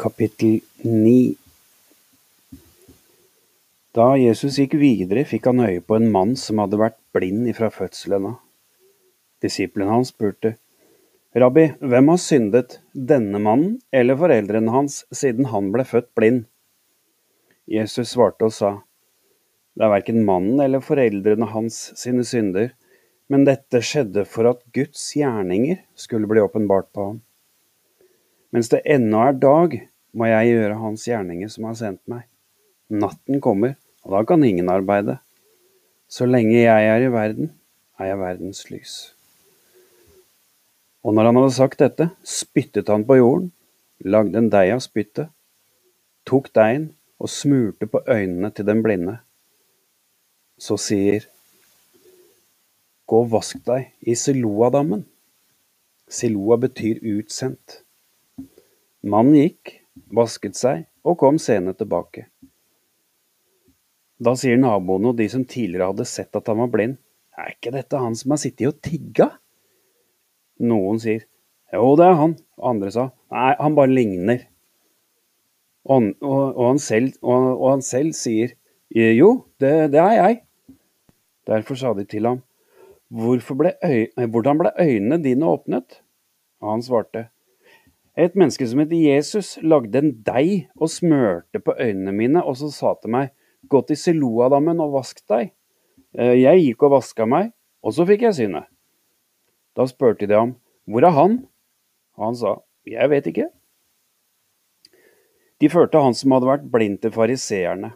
kapittel 9 Da Jesus gikk videre, fikk han øye på en mann som hadde vært blind ifra fødselen av. Disiplene hans spurte, Rabbi, hvem har syndet, denne mannen eller foreldrene hans, siden han ble født blind? Jesus svarte og sa, Det er verken mannen eller foreldrene hans sine synder, men dette skjedde for at Guds gjerninger skulle bli åpenbart på ham. Mens det ennå er dag, må jeg gjøre Hans gjerninger som har sendt meg. Natten kommer, og da kan ingen arbeide. Så lenge jeg er i verden, er jeg verdens lys. Og når han hadde sagt dette, spyttet han på jorden, lagde en deig av spyttet, tok deigen og smurte på øynene til den blinde. Så sier Gå og vask deg i Siloadammen. Siloa betyr utsendt. Mannen gikk, vasket seg og kom senere tilbake. Da sier naboene og de som tidligere hadde sett at han var blind, er ikke dette han som har sittet og tigga? Noen sier jo, det er han, og andre sa nei, han bare ligner. Og, og, og, han, selv, og han, selv, sier jo, det, det, er jeg. Derfor sa de til ham, ble øy, hvordan ble øynene dine åpnet? Og han svarte, et menneske som het Jesus, lagde en deig og smørte på øynene mine, og så sa til meg, gå til Siloadammen og vask deg. Eh, jeg gikk og vaska meg, og så fikk jeg synet. Da spurte de ham, hvor er han? Og han sa, jeg vet ikke. De førte han som hadde vært blind til fariseerne,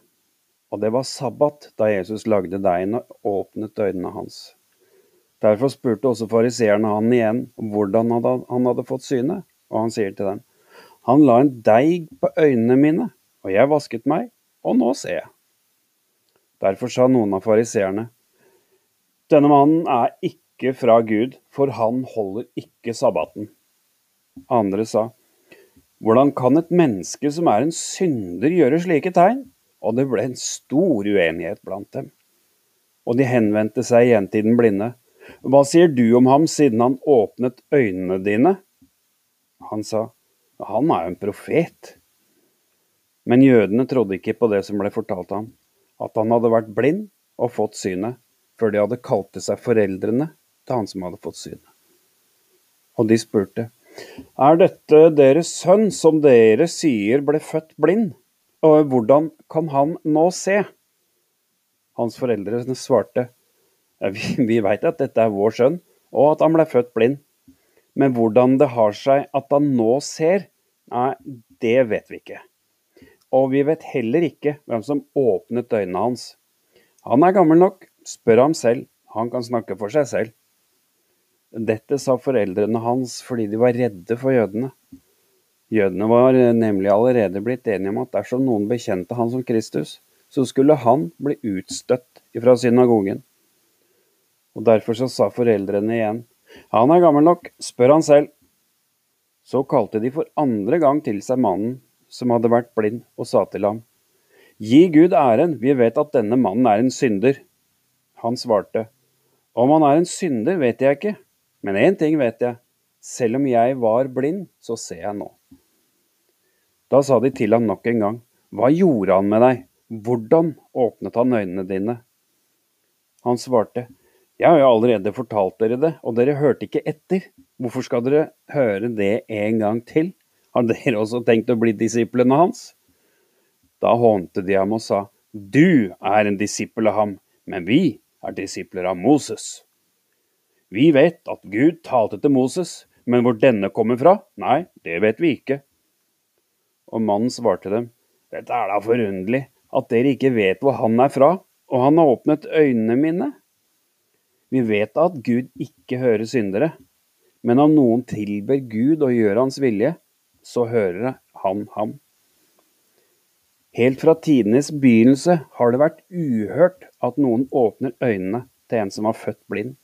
og det var sabbat da Jesus lagde deigen og åpnet øynene hans. Derfor spurte også fariseerne han igjen hvordan han hadde fått synet og han sier til dem, Han la en deig på øynene mine, og jeg vasket meg, og nå ser jeg. Derfor sa noen av fariseerne, Denne mannen er ikke fra Gud, for han holder ikke sabbaten. Andre sa, Hvordan kan et menneske som er en synder, gjøre slike tegn? Og det ble en stor uenighet blant dem. Og de henvendte seg igjen til den blinde. Hva sier du om ham siden han åpnet øynene dine? Han sa, han er jo en profet. Men jødene trodde ikke på det som ble fortalt ham, at han hadde vært blind og fått synet, før de hadde kalt til seg foreldrene til han som hadde fått synet. Og de spurte, er dette deres sønn som dere sier ble født blind, og hvordan kan han nå se? Hans foreldre svarte, vi, vi veit at dette er vår sønn, og at han ble født blind. Men hvordan det har seg at han nå ser, nei, det vet vi ikke. Og vi vet heller ikke hvem som åpnet øynene hans. Han er gammel nok, spør ham selv, han kan snakke for seg selv. Dette sa foreldrene hans fordi de var redde for jødene. Jødene var nemlig allerede blitt enige om at dersom noen bekjente han som Kristus, så skulle han bli utstøtt fra synagogen. Og derfor så sa foreldrene igjen, han er gammel nok, spør han selv. Så kalte de for andre gang til seg mannen som hadde vært blind, og sa til ham, Gi Gud æren, vi vet at denne mannen er en synder. Han svarte, Om han er en synder, vet jeg ikke, men én ting vet jeg, selv om jeg var blind, så ser jeg nå. Da sa de til ham nok en gang, Hva gjorde han med deg, hvordan åpnet han øynene dine? Han svarte, jeg har jo allerede fortalt dere det, og dere hørte ikke etter. Hvorfor skal dere høre det en gang til? Har dere også tenkt å bli disiplene hans? Da hånte de ham og sa, Du er en disippel av ham, men vi er disipler av Moses. Vi vet at Gud talte til Moses, men hvor denne kommer fra, nei, det vet vi ikke. Og mannen svarte dem, Dette er da forunderlig, at dere ikke vet hvor han er fra, og han har åpnet øynene mine. Vi vet at Gud ikke hører syndere, men om noen tilber Gud og gjør hans vilje, så hører han ham. Helt fra tidenes begynnelse har det vært uhørt at noen åpner øynene til en som var født blind.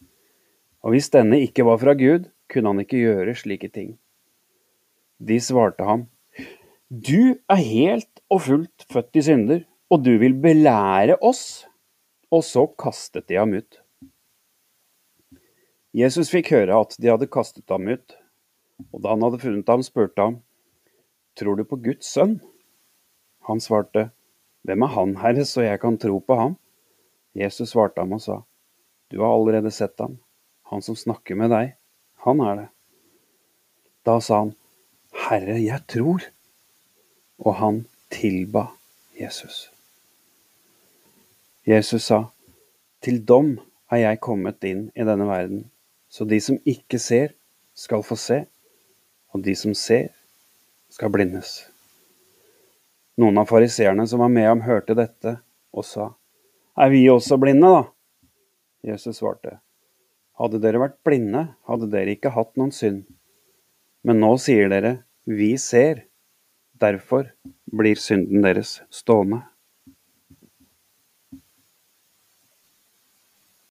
Og hvis denne ikke var fra Gud, kunne han ikke gjøre slike ting. De svarte ham, Du er helt og fullt født i synder, og du vil belære oss. Og så kastet de ham ut. Jesus fikk høre at de hadde kastet ham ut, og da han hadde funnet ham, spurte han, tror du på Guds sønn? Han svarte, Hvem er han, Herre, så jeg kan tro på ham? Jesus svarte ham og sa, Du har allerede sett ham. Han som snakker med deg, han er det. Da sa han, Herre, jeg tror. Og han tilba Jesus. Jesus sa, Til dom er jeg kommet inn i denne verden, så de som ikke ser, skal få se, og de som ser, skal blindes. Noen av fariseerne som var med ham, hørte dette og sa, Er vi også blinde, da? Jesus svarte, Hadde dere vært blinde, hadde dere ikke hatt noen synd. Men nå sier dere, Vi ser. Derfor blir synden deres stående.